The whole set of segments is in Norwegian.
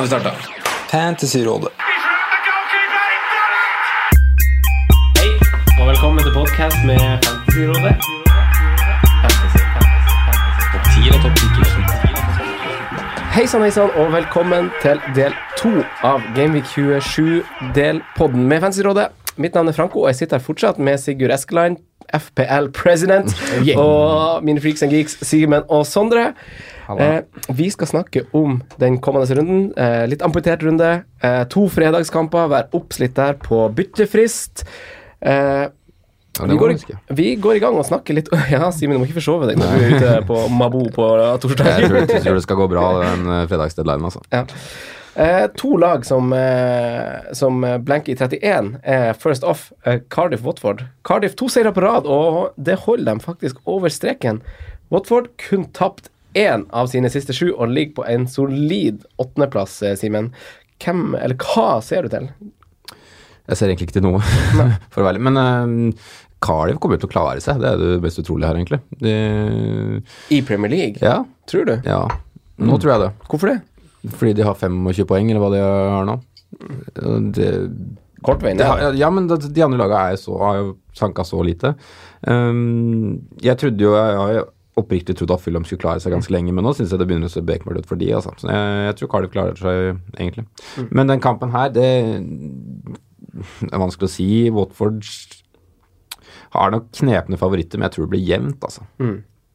Nå har vi starta. Fantasyrådet. Hei, og velkommen til podcast med Fantasyrådet. Fantasy, fantasy, fantasy. Topp 10 og topp 10 Hei sann, hei sann, og velkommen til del to av Gameweek 27-delpodden med Fantasyrådet. Mitt navn er Franco, og jeg sitter her fortsatt med Sigurd Eskeland, FPL President, og mine freaks and geeks, Simen og Sondre. Eh, vi skal snakke om den kommende runden. Eh, litt amputert runde. Eh, to fredagskamper, vær oppslitt der på byttefrist. Eh, vi, går, vi går i gang og snakker litt Ja, Simen, du må ikke forsove deg når du er ute på Mabo på torsdag. Jeg tror, jeg tror det skal gå bra, den eh, fredagsdeadlinen, altså. Ja. Eh, to lag som, som blanker i 31 er first off Cardiff-Watford. Cardiff to seire på rad, og det holder dem faktisk over streken. Watford kun tapt én av sine siste sju og ligger på en solid åttendeplass, eh, Simen. Hvem, eller hva ser du til? Jeg ser egentlig ikke til noe, for å være ærlig. Men uh, Cardiff kommer til å klare seg, det er det mest utrolige her, egentlig. De, I Premier League? ja, Tror du? ja. Nå tror jeg det. Hvorfor det? Fordi de har 25 poeng, eller hva de har nå. Det, Kort vei ned. ja. ja, men det- de andre lagene er så, har jo sanka så lite. Um, jeg trodde jo Jeg jo oppriktig trodd at Fulham skulle klare seg ganske lenge, men nå syns jeg det begynner å se bekmørkt ut for de, altså. Så jeg, jeg tror Cardiff klarer seg, egentlig. Men den kampen her, det er vanskelig å si. Watford har nok knepne favoritter, men jeg tror det blir jevnt, altså.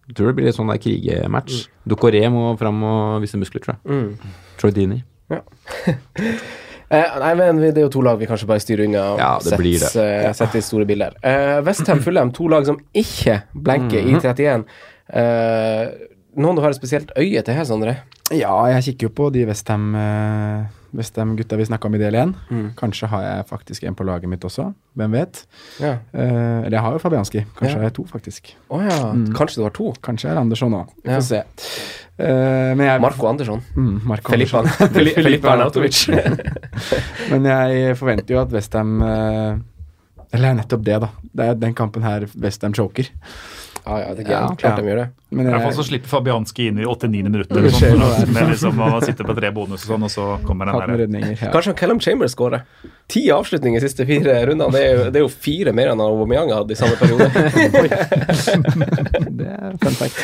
Jeg tror det blir litt sånn der krigematch. Ducoré må fram og vise muskler, tror jeg. Troy Dini. Eh, nei, men Det er jo to lag vi kanskje bare styrer unna. Ja, setter, blir det. Sett i store bilder. Eh, Westham Fulham, to lag som ikke blenker i 31. Eh, noen du har et spesielt øye til her, Sondre? Ja, jeg kikker jo på de uh, Westham-gutta vi snakka om i del én. Kanskje har jeg faktisk en på laget mitt også. Hvem vet? Ja. Eh, eller jeg har jo Fabianski. Kanskje Ja. har jeg to, faktisk. Oh, ja. Kanskje du har to? Kanskje er Andersson òg. Vi får se. Eh, men jeg, Marco Andersson. Mm, Marco Felipe Andersson. Arnautovic. Men jeg forventer jo at Westham uh, Eller nettopp det, da. Det er den kampen her Westham choker. Ja, ja, det er Ja. gærent. Klart Ja. de gjør det. Men I hvert fall så slipper Fabianski inn i 8-9. minutter Eller sånt, sånn, med liksom å sitte på tre bonus og sånn, og så kommer den der. Ja. Kanskje Callum Chambers skårer. Ti avslutninger de siste fire rundene. Det er jo, det er jo fire mer enn Aubameyang hadde i samme periode. Det er fun fact.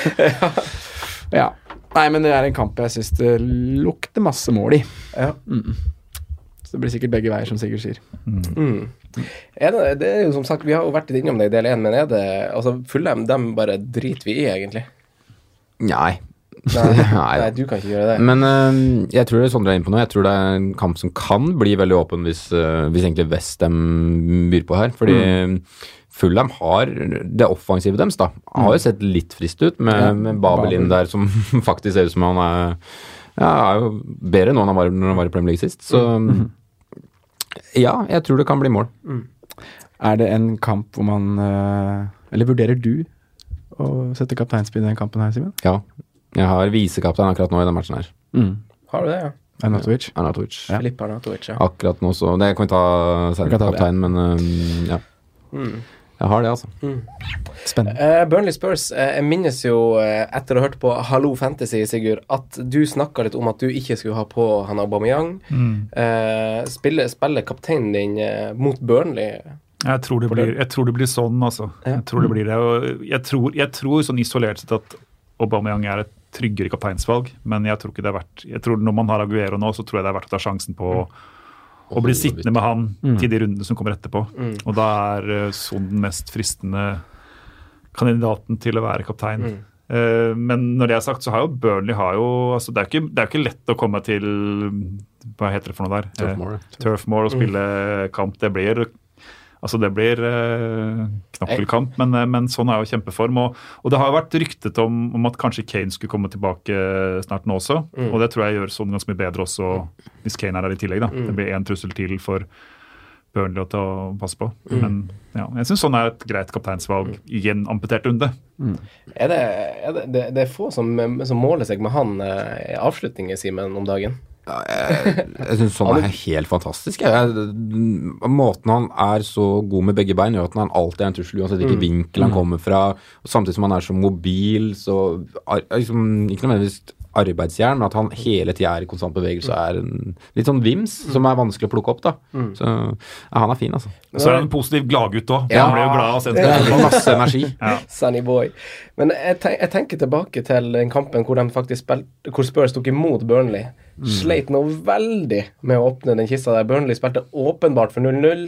ja. Nei, men det er en kamp jeg syns det lukter masse mål i. Ja. Mm. Så det blir sikkert begge veier, som Sigurd sier. Mm. Er det, det er jo som sagt, Vi har jo vært litt innom det i del én, men er det altså Fulham dem bare driter vi i, egentlig? Nei. Nei, Nei. du kan ikke gjøre det. Men uh, jeg tror det Sondre er inne på nå. Jeg tror det er en kamp som kan bli veldig åpen hvis, uh, hvis egentlig Westham byr på her. Fordi Mm. Fulham har det offensive deres, da. Har jo sett litt frist ut med, Ja, med Babel inn der, som faktisk ser ut som han er ja, er jo bedre nå enn han var når han var i Premier League sist. Så Mm. Ja, jeg tror det kan bli mål. Er det en kamp hvor man eh, Eller vurderer du å sette kapteinspinn i den kampen her, Simen? Ja. Jeg har visekaptein akkurat nå i den matchen her. Mm. Har du det, ja? Arnatovic. Arnatovic. Ja. Filip Arnautovic, ja. Akkurat nå, så Det kan vi ta senere, kaptein, men um, ja. Mm. Jeg har det, altså. Spennende. Uh, Burnley Spurs, uh, jeg minnes jo uh, etter å ha hørt på Hallo Fantasy, Sigurd, at du snakka litt om at du ikke skulle ha på han Aubameyang. Eh, spiller, spiller kapteinen din mot Burnley. Jeg tror, det blir, jeg tror det blir sånn, altså. Jeg tror det blir det. Og jeg tror, jeg tror sånn isolert sett at Aubameyang er et tryggere kapteinsvalg, men jeg tror ikke det er verdt Jeg tror Når man har Aguero nå, så tror jeg det er verdt å ta sjansen på å, og blir sittende med han Mm. til de rundene som kommer etterpå. Mm. Og da er uh, Son den mest fristende kandidaten til å være kaptein. Mm. Uh, men når det er sagt, så har jo Burnley har jo altså Det er jo ikke, det er jo ikke lett å komme til Hva heter det for noe der? Turfmore. Eh, og spille kamp. Det blir Altså det blir eh, knokkelkamp, men, eh, men sånn er jo kjempeform. Og, og det har jo vært ryktet om, om at kanskje Kane skulle komme tilbake snart nå også. Mm. Og det tror jeg gjør sånn ganske mye bedre også hvis Kane er der i tillegg. da. Mm. Det blir én trussel til for Burnley å ta passe på. Mm. Men ja, jeg syns sånn er et greit kapteinsvalg i en amputert runde. Er det, er det, det, det er få som, som måler seg med han eh, i avslutninger, Simen, om dagen. Jeg syns sånn er helt fantastisk. Jeg, jeg, måten han er så god med begge bein, gjør at han alltid er en trussel, uansett hvilken Mm. vinkel han Mm. kommer fra. Og samtidig som han er så mobil, så liksom, Ikke nødvendigvis arbeidsjern, men at han hele tida er i konstant bevegelse og er en litt sånn vims som er vanskelig å plukke opp. da. Mm. Så ja, han er fin, altså. Så er han en positiv gladgutt òg. Ja. Han ble jo glad av å se Ja. Masse energi. Ja. Sunny boy. Men jeg, ten jeg tenker tilbake til den kampen hvor de faktisk spilte Hvor Spurs tok imot Burnley. Mm. Sleit noe veldig med å åpne den kista der. Burnley spilte åpenbart for 0-0.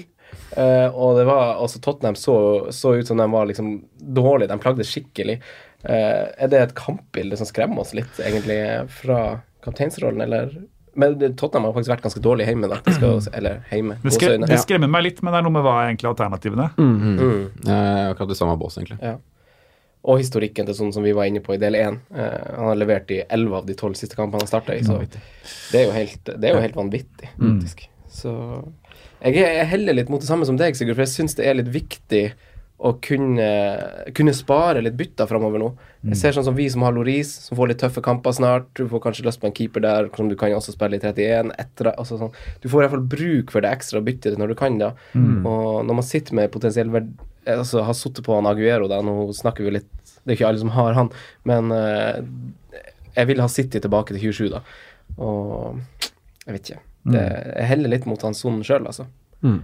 Uh, og det var altså Tottenham så, så ut som de var liksom dårlige. De plagde skikkelig. Uh, er det et kampbilde som skremmer oss litt, egentlig, fra kapteinsrollen, eller? Men Tottenham har faktisk vært ganske dårlig hjemme, da. Det skal, eller hjemme. Det, skre, det skremmer meg litt, men det er noe med hva er egentlig alternativene. Mm. Jeg er akkurat det samme bås, egentlig. Ja. Og historikken til sånn som vi var inne på i del én. Uh, han har levert i elleve av de tolv siste kampene han starta i, så det er jo helt, det er jo helt vanvittig, Mm. Så jeg, er, jeg heller litt mot det samme som deg, Sigurd, for jeg syns det er litt viktig å kunne, kunne spare litt bytter framover nå. Jeg ser sånn som vi som har Loris, som får litt tøffe kamper snart. Du får kanskje lyst på en keeper der, som du kan også spille i 31. Etter, altså sånn. Du får i hvert fall bruk for det ekstra byttet når du kan det. Mm. Og når man sitter med potensiell verd... Altså, har sittet på han Aguero, da, nå snakker vi litt Det er ikke alle som har han, men eh, jeg vil ha City tilbake til 27, da. Og jeg vet ikke. Det, jeg heller litt mot han sonen sjøl, altså. Mm.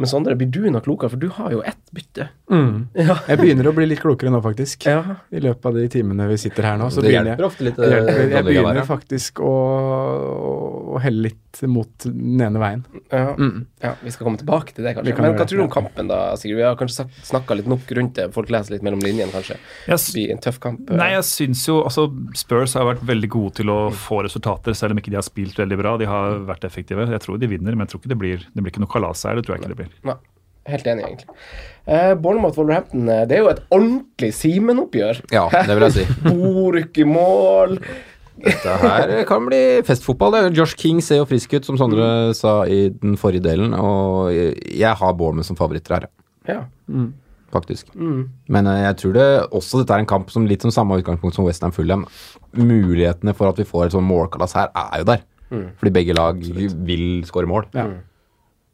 Men Sondre, blir du noe klokere, for du har jo ett bytte. Mm. Ja. Jeg begynner å bli litt klokere nå, faktisk. Ja. I løpet av de timene vi sitter her nå. Så Det begynner hjelper jeg, ofte litt, Jeg, hjelper. eh, Jeg begynner være. faktisk å, å helle litt mot den ene veien. Ja. Mm. ja, vi skal komme tilbake til det, kanskje. kan Men hva tror du om kampen, da, Sigurd? Vi har kanskje snakka litt nok rundt det. Folk leser litt mellom linjene, kanskje. Jeg Det blir en tøff kamp. Nei, jeg syns jo altså Spurs har vært veldig gode til å få resultater, selv om ikke de har spilt veldig bra. De har vært effektive. Jeg tror de vinner, men jeg tror ikke det blir det blir ikke noe kalas her. Det tror jeg ikke det blir. Nei, helt enig, egentlig. Eh, Bournemouth-Wolverhampton, eh, det er jo et ordentlig Simen-oppgjør. Ja, det vil jeg si. Boruk i mål. Dette her kan bli festfotball. det. Josh King ser jo frisk ut, som Sondre sa i den forrige delen. Og jeg har Bournemouth som favoritter her, Ja. faktisk. Mm. Men eh, jeg tror det også dette er en kamp som litt som samme utgangspunkt som Western Fulham. Mulighetene for at vi får et sånn målkalass her, er jo der. Mm. Fordi begge lag vil skåre mål. Ja.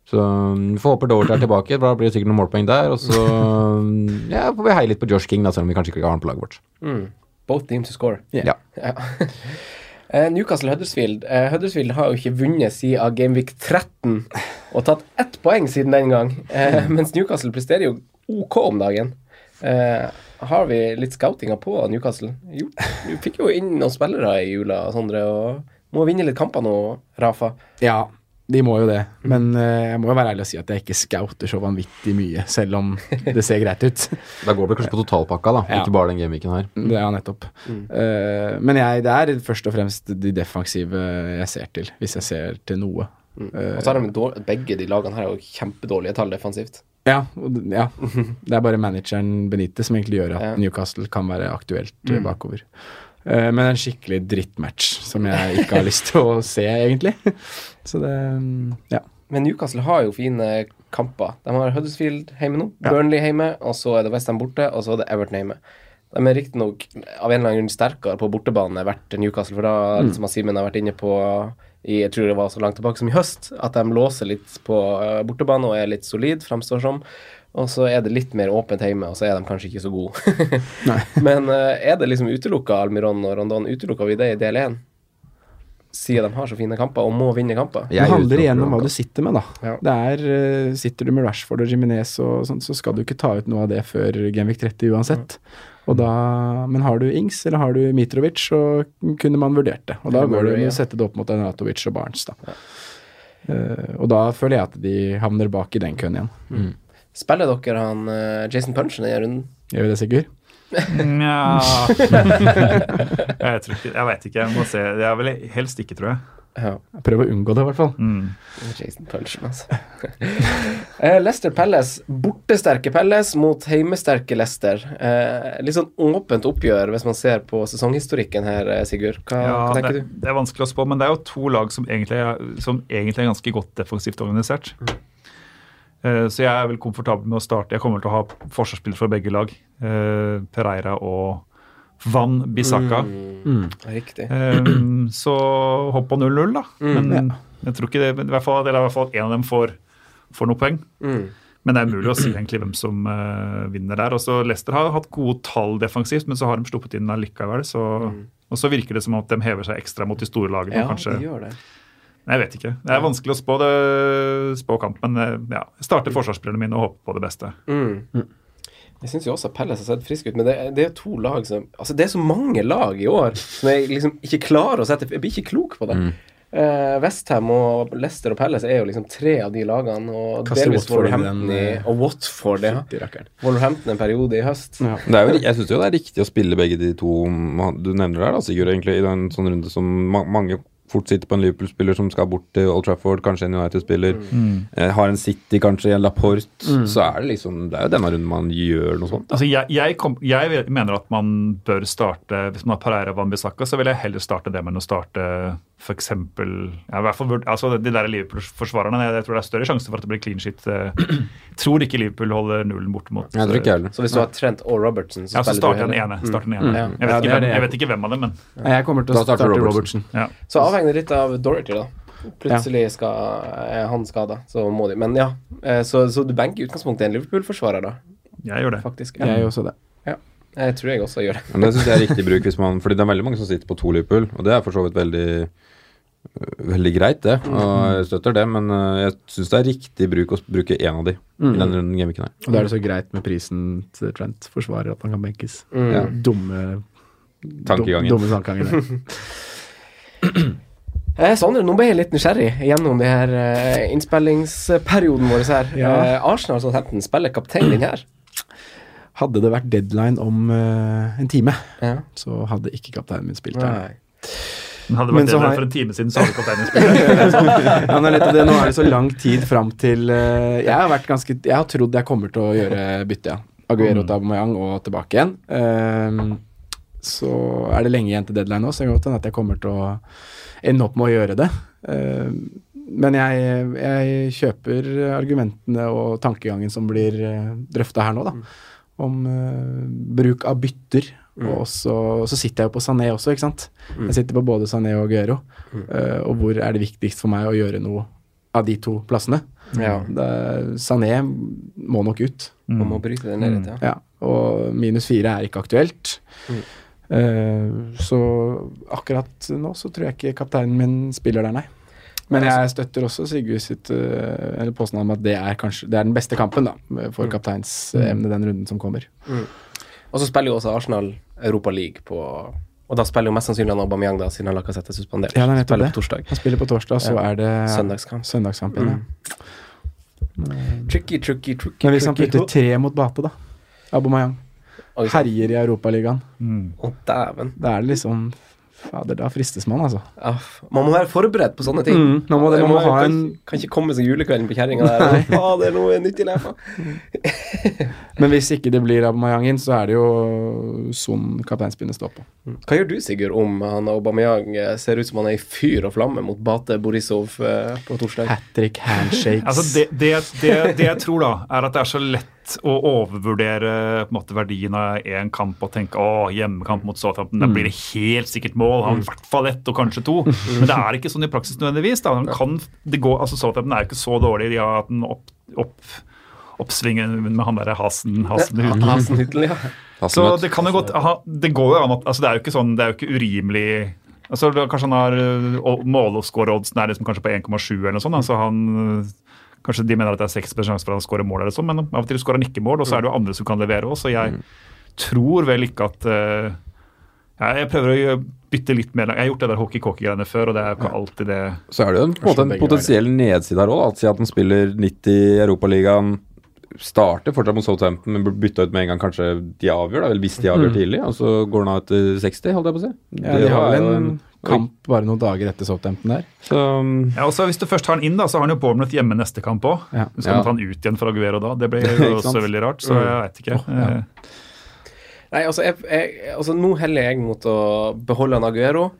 Så um, vi får håpe Doverty er tilbake. Da blir det sikkert noen målpoeng der. Og så um, ja, får vi heie litt på Josh King, da, selv om vi kanskje ikke har han på laget vårt. Mm. Both teams to score. Ja. Ja. Eh, Newcastle-Huddersfield Eh, Huddersfield har jo ikke vunnet siden Gameweek 13 og tatt ett poeng siden den gang. Eh, mens Newcastle presterer jo OK om dagen. Har vi litt scoutinga på Newcastle? Jo, vi fikk jo inn noen spillere i jula, Sondre, og må vinne litt kamper nå, Rafa. Ja, de må jo det. Men uh, jeg må jo være ærlig og si at jeg ikke scouter så vanvittig mye, selv om det ser greit ut. Da går det kanskje på totalpakka, da. Ja. Ikke bare den gameweeken her. Det er nettopp. Uh, men jeg, det er først og fremst de defensive jeg ser til, hvis jeg ser til noe. Eh, Og så er de begge de lagene her har jo kjempedårlige tall defensivt. ja, ja. Det er bare manageren Benitez som egentlig gjør at Ja. Newcastle kan være aktuelt mm. bakover. Eh, men en skikkelig drittmatch som jeg ikke har lyst til å se, egentlig. Så det mm, Ja. Men Newcastle har jo fine kamper. De har Huddersfield hjemme nå, Ja. Burnley hjemme, og så er det Westham borte, og så er det Everton hjemme. De er riktignok av en eller annen grunn sterkere på bortebane vært Newcastle, for da, Mm. som Simen har vært inne på i, jeg tror det var så langt tilbake som i høst, at de låser litt på eh, bortebane og er litt solid, fremstår som. Og så er det litt mer åpent hjemme, og så er de kanskje ikke så gode. Men eh, er det liksom utelukka Almiron og Rondon? Utelukka vi det i del én? Siden de har så fine kamper og må vinne kamper? Det handler igjen om hva du sitter med, da. Ja. Det er, eh, Sitter du med Rashford og Jiminez og sånn, så skal du ikke ta ut noe av det før Genvik 30 uansett. Og da, men har du Ings eller har du Mitrovic, så kunne man vurdert det. Og da går det an å sette det opp mot Anatovic og Barnes, da. Uh, og da føler jeg at de havner bak i den køen igjen. Mm. Spiller dere han eh, Jason Punch i den runden? Gjør vi det, Sigurd? Nja Jeg tror ikke Jeg veit ikke. Jeg må se. Det er vel helst ikke, tror jeg. Ja. Prøv å unngå det, i hvert fall. Mm. Jason Punchen, altså. Lester Leicester Pelles. Bortesterke Pelles mot heimesterke Leicester. Eh, litt sånn åpent oppgjør hvis man ser på sesonghistorikken her, eh, Sigurd. Hva, Ja, hva tenker det, du? det er vanskelig å spå, men det er jo to lag som egentlig er, som egentlig er ganske godt defensivt organisert. Eh, Så jeg er vel komfortabel med å starte. Jeg kommer til å ha forsvarsspillere fra begge lag. Eh, Pereira og Van Bissaka. Mm. Riktig. Eh, Så hopp på 0-0, da. Mm. Men jeg tror ikke det, men i hvert fall, eller i hvert fall en av dem får, får noen poeng. Mm. Men det er umulig å si egentlig hvem som uh, vinner der. Også Leicester har hatt gode tall defensivt, men så har de sluppet inn allikevel. Så, Og så virker det som at de hever seg ekstra mot de store lagene. Mm. Ja, kanskje. de gjør det. Nei, Jeg vet ikke. Det er vanskelig å spå, det, spå kamp, men eh, ja, jeg starter forsvarsspillerne mine og håper på det beste. Mm. Jeg syns jo også Pelles har sett frisk ut, men det, er- det er to lag som Altså, det er så mange lag i år som jeg liksom ikke klarer å sette Jeg blir ikke klok på det. Eh, Westham og Leicester og Pelles er jo liksom tre av de lagene, og Kaster delvis Watford Wolverhampton i, eh, og Watford, ja. Wolverhampton en periode i høst. Ja. Det er jo, jeg syns jo det er riktig å spille begge de to du nevner der, da, Sigurd, egentlig, i en sånn runde som mange fort sitter på en Liverpool-spiller som skal bort til Old Trafford, kanskje en United-spiller. Eh, har en City, kanskje en Laporte. Så er det liksom Det er jo denne runden man gjør noe sånt. Altså, jeg, jeg, kom, jeg mener at man bør starte Hvis man har Pereira Van Bissaka, så vil jeg heller starte det med å starte f.eks. Ja, hvert fall, altså, de der Liverpool-forsvarerne. Jeg, jeg tror det er større sjanse for at det blir clean shit. eh. tror ikke Liverpool holder nullen borte mot Jeg tror ikke jeg heller. Så hvis du har Trent og Robertson, så Ja, så starter den ene. Start den ene. Mm. Jeg, vet Ja, ikke hvem, jeg- jeg vet ikke hvem av dem, men ja, Jeg kommer til å starte Robertson. Robertson. ja. Så avhengig litt av Dorothy, da. Plutselig skal, er han skada, så må de Men ja, eh, så, så du benker i utgangspunktet en Liverpool-forsvarer, da? jeg gjør det. Faktisk. Jeg gjør også det. Jeg tror jeg også gjør det. Men det syns jeg er riktig bruk hvis man Fordi det er veldig mange som sitter på to Liverpool, og det er for så vidt veldig Veldig greit, det. Og jeg støtter det, men øh, jeg syns det er riktig bruk å bruke én av de i den runden gameweeken her. Og da er det så greit med prisen til Trent forsvarer at han kan benkes. Mm. Ja. Dumme Tankegangen. Dumme tankegangen. Eh, Sondre, nå ble jeg litt nysgjerrig gjennom de her eh, innspillingsperioden vår her. Ja. Eh, Arsenal Southampton spiller kaptein din her. Hadde det vært deadline om eh, en time, Ja. så hadde ikke kapteinen min spilt der. Nei. Hadde vært bedre for en time siden, så hadde kapteinen spilt. Ja, litt det, nå er det så lang tid fram til uh, Jeg har ganske Jeg har trodd jeg kommer til å gjøre bytte, ja. Aguero til Aubameyang og tilbake igjen. Um, så er det lenge igjen til deadline nå, så det kan godt hende at jeg kommer til å ende opp med å gjøre det. Um, men jeg, jeg kjøper argumentene og tankegangen som blir uh, drøfta her nå, da. Om uh, bruk av bytter. Og også, så sitter jeg jo på Sané også, ikke sant. Jeg sitter på både Sané og Guero. Mm. Uh, og hvor er det viktigst for meg å gjøre noe av de to plassene? Ja. Det, Sané må nok ut. Man må bryte den ned litt, ja. Ja, og minus fire er ikke aktuelt. Uh, så akkurat nå så tror jeg ikke kapteinen min spiller der, nei. Men jeg støtter også Sigurd sitt eh, eller påstand om at det er kanskje det er den beste kampen da, for kapteinsemnet den runden som kommer. Og så spiller jo også Arsenal Europa League på Og da spiller jo mest sannsynlig han Aubameyang, da, siden han Lacassette er suspendert. Ja, det er nettopp spiller det. på torsdag. Han spiller på torsdag, så er det Søndagskamp. søndagskamp Ja. Tricky, tricky, tricky. Men hvis han putter tre mot Bate, da Aubameyang herjer i Europaligaen, Å, dæven. da er det liksom Fader, da fristes man, altså. Ja, man må være forberedt på sånne ting. Mm, man må det- man må ha kan, en- kan ikke komme seg julekvelden på kjerringa der. Fader, nå er nytt i lefa. Men hvis ikke det blir Aubameyang så er det jo Son kapteinspinnet står på. Hva gjør du, Sigurd, om han Aubameyang eh, ser ut som han er i fyr og flamme mot Bate Borisov eh, på torsdag? Hat trick, handshakes Altså det, det, det, det jeg tror, da, er at det er så lett å overvurdere på en måte, verdien av én kamp og tenke å, hjemmekamp mot Southampton, da blir det helt sikkert mål. Han i hvert fall ett og kanskje to. Men det er ikke sånn i praksis nødvendigvis. Da. Kan, det går, altså Southampton er ikke så dårlig. De har hatt en opp, opp, oppsvingen med han derre Hasen, Hasen Hasen ja. Så det kan jo godt Det går jo an at altså Det er jo ikke sånn, det er jo ikke urimelig altså Kanskje han har uh, målskåreoddsen er liksom kanskje på 1,7 eller noe sånt. Altså han, kanskje de mener at det er 6 sjanse for at han skårer mål, eller sånn, men av og til skårer han ikke mål. Og så er det jo andre som kan levere òg, så jeg tror vel ikke at uh, jeg prøver å bytte litt mer. Jeg har gjort det der hockey-cocky-greiene før, og det er jo ikke alltid det Så er det jo en, på en potensiell nedside her òg. Si at han spiller 90 i Europaligaen, starter fortsatt mot Southampton, men blir bytta ut med en gang kanskje de avgjør, da, vel hvis de avgjør Mm. tidlig, og så går han av etter 60, holdt jeg på å si. Ja, de Det har er vel jo en kamp bare noen dager etter Southampton der. Så Ja, og så Hvis du først har han inn, da, så har han jo Bournemouth hjemme neste kamp òg. Ja. Så kan Ja. man ta han ut igjen for Aguero da. Det blir jo også veldig rart, så jeg veit ikke. Oh, ja. Eh, Nei, altså, jeg, jeg, altså Nå heller jeg mot å beholde en Aguero,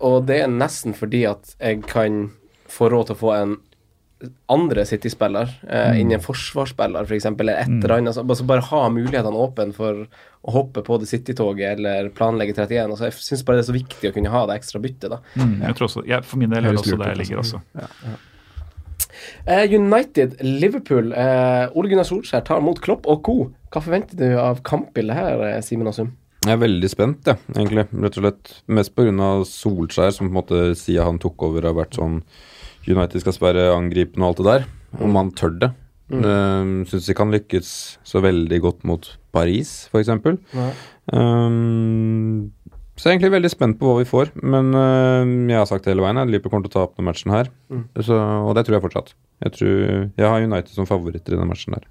og det er nesten fordi at jeg kan få råd til å få en andre City-spiller eh, innen en forsvarsspiller, f.eks., eller et eller annet. Altså, altså bare ha mulighetene åpne for å hoppe på det City-toget eller planlegge 31. Altså, jeg syns bare det er så viktig å kunne ha det ekstra byttet, da. mm, jeg tror også, jeg, For min del er det også der jeg ligger altså. også. Eh, United, Liverpool. Eh, Ole Gunnar Solskjær tar mot Klopp og co. Hva forventer du av kampbildet her, eh, Simen Asum? jeg er veldig spent, jeg, egentlig. Rett og slett. Mest pga. Solskjær, som på en måte siden han tok over, har vært sånn United skal sperre angripende og alt det der. Om han tør det. Mm. Syns ikke han lykkes så veldig godt mot Paris, f.eks. Um, så jeg er egentlig veldig spent på hva vi får. Men uh, jeg har sagt det hele veien at Liverpool kommer til å tape denne matchen her. Så, og det tror jeg fortsatt. Jeg, tror, jeg har United som favoritter i denne matchen her.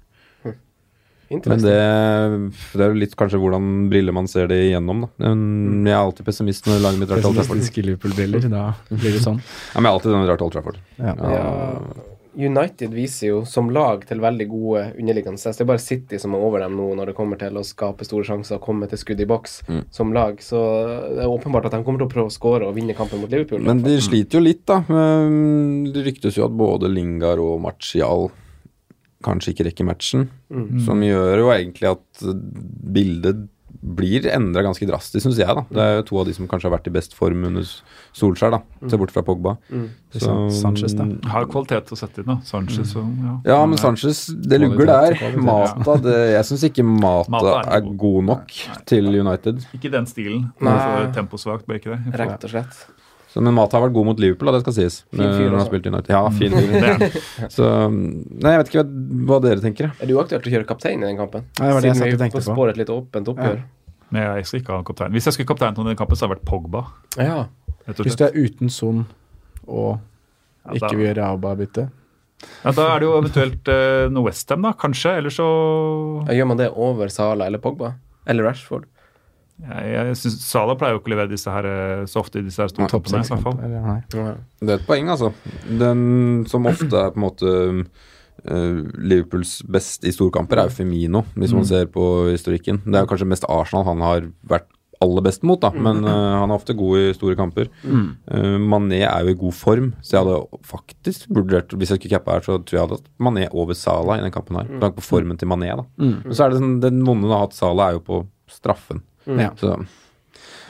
Men det, det er jo litt kanskje hvordan briller man ser det igjennom, da. Jeg er alltid pessimist når laget mitt drar til Old Trafford. Liverpool-briller, da blir det sånn. Ja, men jeg er alltid den som drar til Old Trafford. Ja. Ja, United viser jo som lag til veldig gode underliggende stats. Det er bare City som er over dem nå når det kommer til å skape store sjanser og komme til skudd i boks som lag. Så det er åpenbart at de kommer til å prøve å skåre og vinne kampen mot Liverpool. Men de sliter jo litt, da. Det ryktes jo at både Lingard og Martial kanskje ikke rekker matchen. Som gjør jo egentlig at bildet blir endra ganske drastisk, syns jeg. da Det er jo to av de som kanskje har vært i best form under Solskjær, da. Se bort fra Pogba. Mm. Så. Sanchez, da. Har kvalitet å sette inn, da. Sanchez og ja. Ja, men Sanchez, det lugger der. Mata, det, jeg syns ikke Mata Mata er er god nok til United. Ikke den stilen. Nei. Temposvakt, blir ikke det? Rett og slett. Så, men Mata har vært god mot Liverpool, da, det skal sies. Fin fyr Når han har spilt i United. Ja, fin fyr. Så Nei, jeg vet ikke hva, hva dere tenker. Er det uaktuelt å kjøre kaptein i den kampen? Nei, det var det jeg satt og tenkte tenkte Siden på. spåre et litt åpent oppgjør. Nei, jeg skal ikke ha kaptein. Hvis jeg skulle kaptein til den kampen, så hadde det vært Pogba. Ja. Hvis du er uten Son og ikke vil gjøre Auba-bytte Ja, da er det jo eventuelt uh, noe Westham, da, kanskje. Eller så Gjør man det over Sala eller Pogba? Eller Rashford? Jeg, jeg synes Sala pleier jo ikke å levere disse her eh, så ofte i disse her store toppene. i hvert fall. Det er et poeng, altså. Den som ofte er på en måte uh, Liverpools best i storkamper, er jo Femino, hvis man ser på historikken. Det er kanskje mest Arsenal han har vært aller best mot, da, men uh, han er ofte god i store kamper. Eh, Mané er jo i god form, så jeg hadde faktisk vurdert Hvis jeg skulle cappa her, så tror jeg hadde hatt Mané over Sala i den kampen her. Med tanke på formen til Mané, da. Men så er det sånn, den vonde du har hatt Sala, er jo på straffen. Ja. Så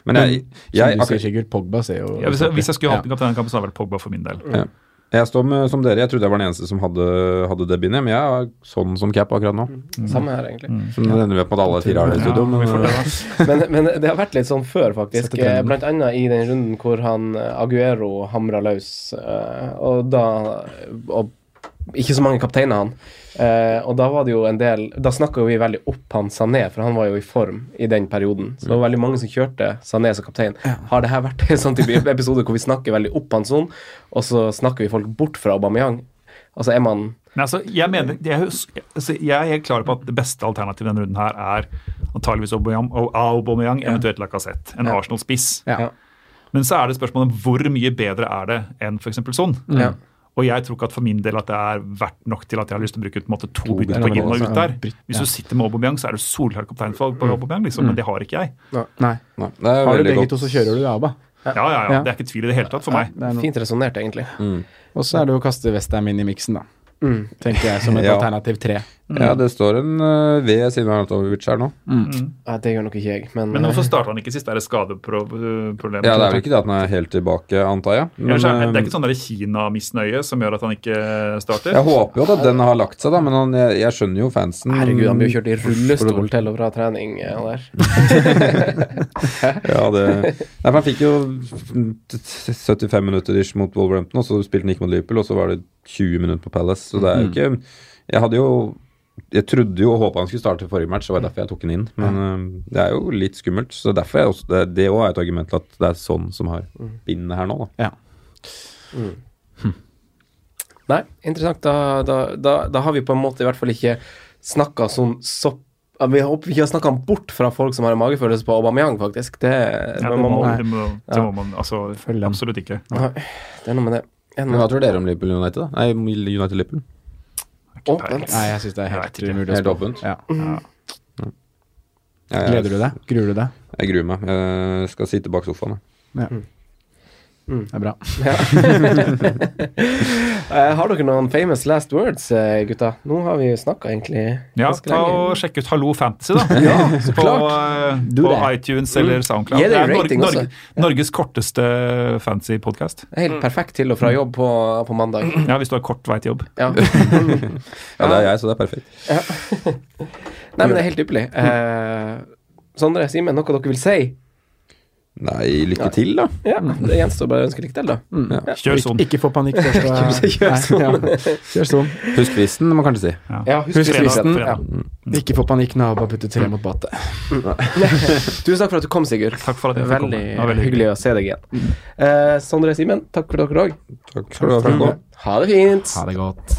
Men jeg, jeg, jeg Sigurd, Pogba ser jo Ja, hvis, jeg, hvis jeg skulle Ja. hatt en kaptein i den kampen, så hadde det vært Pogba for min del. Ja. Jeg står med som dere. Jeg trodde jeg var den eneste som hadde, hadde det bindet, men jeg er sånn som cap akkurat nå. Samme her, egentlig. Så nå ender vi at alle fire har det i studio. Ja, men, det, men, men det har vært litt sånn før, faktisk. Eh, Blant annet i den runden hvor han eh, Aguero hamra løs. eh, Og da Og ikke så mange kapteiner, han. Eh, og da var det jo en del Da snakka vi veldig opp han Sané, for han var jo i form i den perioden. Så det var veldig mange som kjørte Sané som kaptein. Har det her vært en sånn type episode hvor vi snakker veldig opp han sånn, og så snakker vi folk bort fra Aubameyang? Altså er man Nei, altså, jeg mener, jeg, altså, jeg er helt klar på at det beste alternativet i denne runden her er antageligvis Aubameyang, Aubameyang eventuelt Lacassette. En Arsenal-spiss. Ja. Men så er det spørsmålet hvor mye bedre er det enn f.eks. sånn. Ja. Og jeg tror ikke at for min del at det er verdt nok til at jeg har lyst til å bruke på en måte, to To bytter på inn og ut der. Hvis du sitter med Aubameyang, så er det solklart kapteinvalg på Aubameyang, liksom, men det har ikke jeg. Nei. Nei, det er Har du begge to, så kjører du Aba. Ja, ja, ja. Ja. Det er ikke tvil i det hele tatt for meg. Fint resonnert, egentlig. Og så er det å kaste Westham inn i miksen, da. Mm. Tenker jeg som et Ja. alternativ tre. Ja, det står en uh, V siden Arnautovic her nå. Ja, det gjør nok ikke jeg, men, Men eh, hvorfor starta han ikke sist? Er det skadeproblemet? Ja, det er vel ikke det at han er helt tilbake, antar jeg. Men, er det, det er eh, ikke sånn Kina-misnøye som gjør at han ikke starter? jeg håper jo at den har lagt seg, da, men han, jeg, jeg skjønner jo fansen. Herregud, han blir jo kjørt i rullestol til og fra trening. eh, der. Ja, det Nei, for Han fikk jo 75 minutter ish mot Wolverhampton, og så spilte han ikke mot Liverpool, og så var det 20 minutter på Palace. Så det er jo ikke Jeg hadde jo jeg trodde jo og håpa han skulle starte forrige match, det var derfor jeg tok han inn. Men uh, det er jo litt skummelt. Så derfor er også, det, det også er et argument til at det er sånn som har bindet her nå, da. Nei, interessant. Da, da, da, da har vi på en måte i hvert fall ikke snakka sånn sopp Vi håper vi ikke har snakka bort fra folk som har en magefølelse på Aubameyang, faktisk. Det, Ja, det, man må, må- det, må, det må man altså absolutt ikke. Nei, det er noe med det. Men hva tror dere om Liverpool United, da? Nei, United-Liverpool. Åpent. Nei, jeg syns det er helt umulig å Helt spå. åpent. Ja. Ja, jeg- Gleder du deg? Gruer du deg? Jeg gruer meg. Jeg skal sitte bak sofaen. jeg. Ja. Det er bra. Eh, har dere noen famous last words, eh, gutta? Nå har vi snakka egentlig Ja, ganske ta og Sjekk ut Hallo Fantasy, da. Ja, på eh, på iTunes eller Mm. SoundCloud. Det Det er Norge, også. Norge, Norges korteste fancy podkast. Helt perfekt til og fra jobb på, på mandag. Ja, hvis du har kort vei til jobb. Ja. Ja, det er jeg, så det er perfekt. Nei, men det er helt ypperlig. Uh, Sondre, Simen, noe dere vil si? Nei, lykke til, da. Ja, Det gjenstår bare å ønske lykke til, da. Ja. Kjør sånn. Ikke, ikke få panikk Nei, sånn. ja. Kjør sånn. Husk fristen, må man kanskje si. Ja, husk Husk fristen. Ja. Ikke få panikk når Abba putter tre mot batet. Tusen takk for at du kom, Sigurd. Takk for at jeg Veldig, kom. Det veldig hyggelig å se deg igjen. Uh, Sondre Simen, takk for dere òg. Takk skal du ha for at du. Ha det fint. Ha det godt.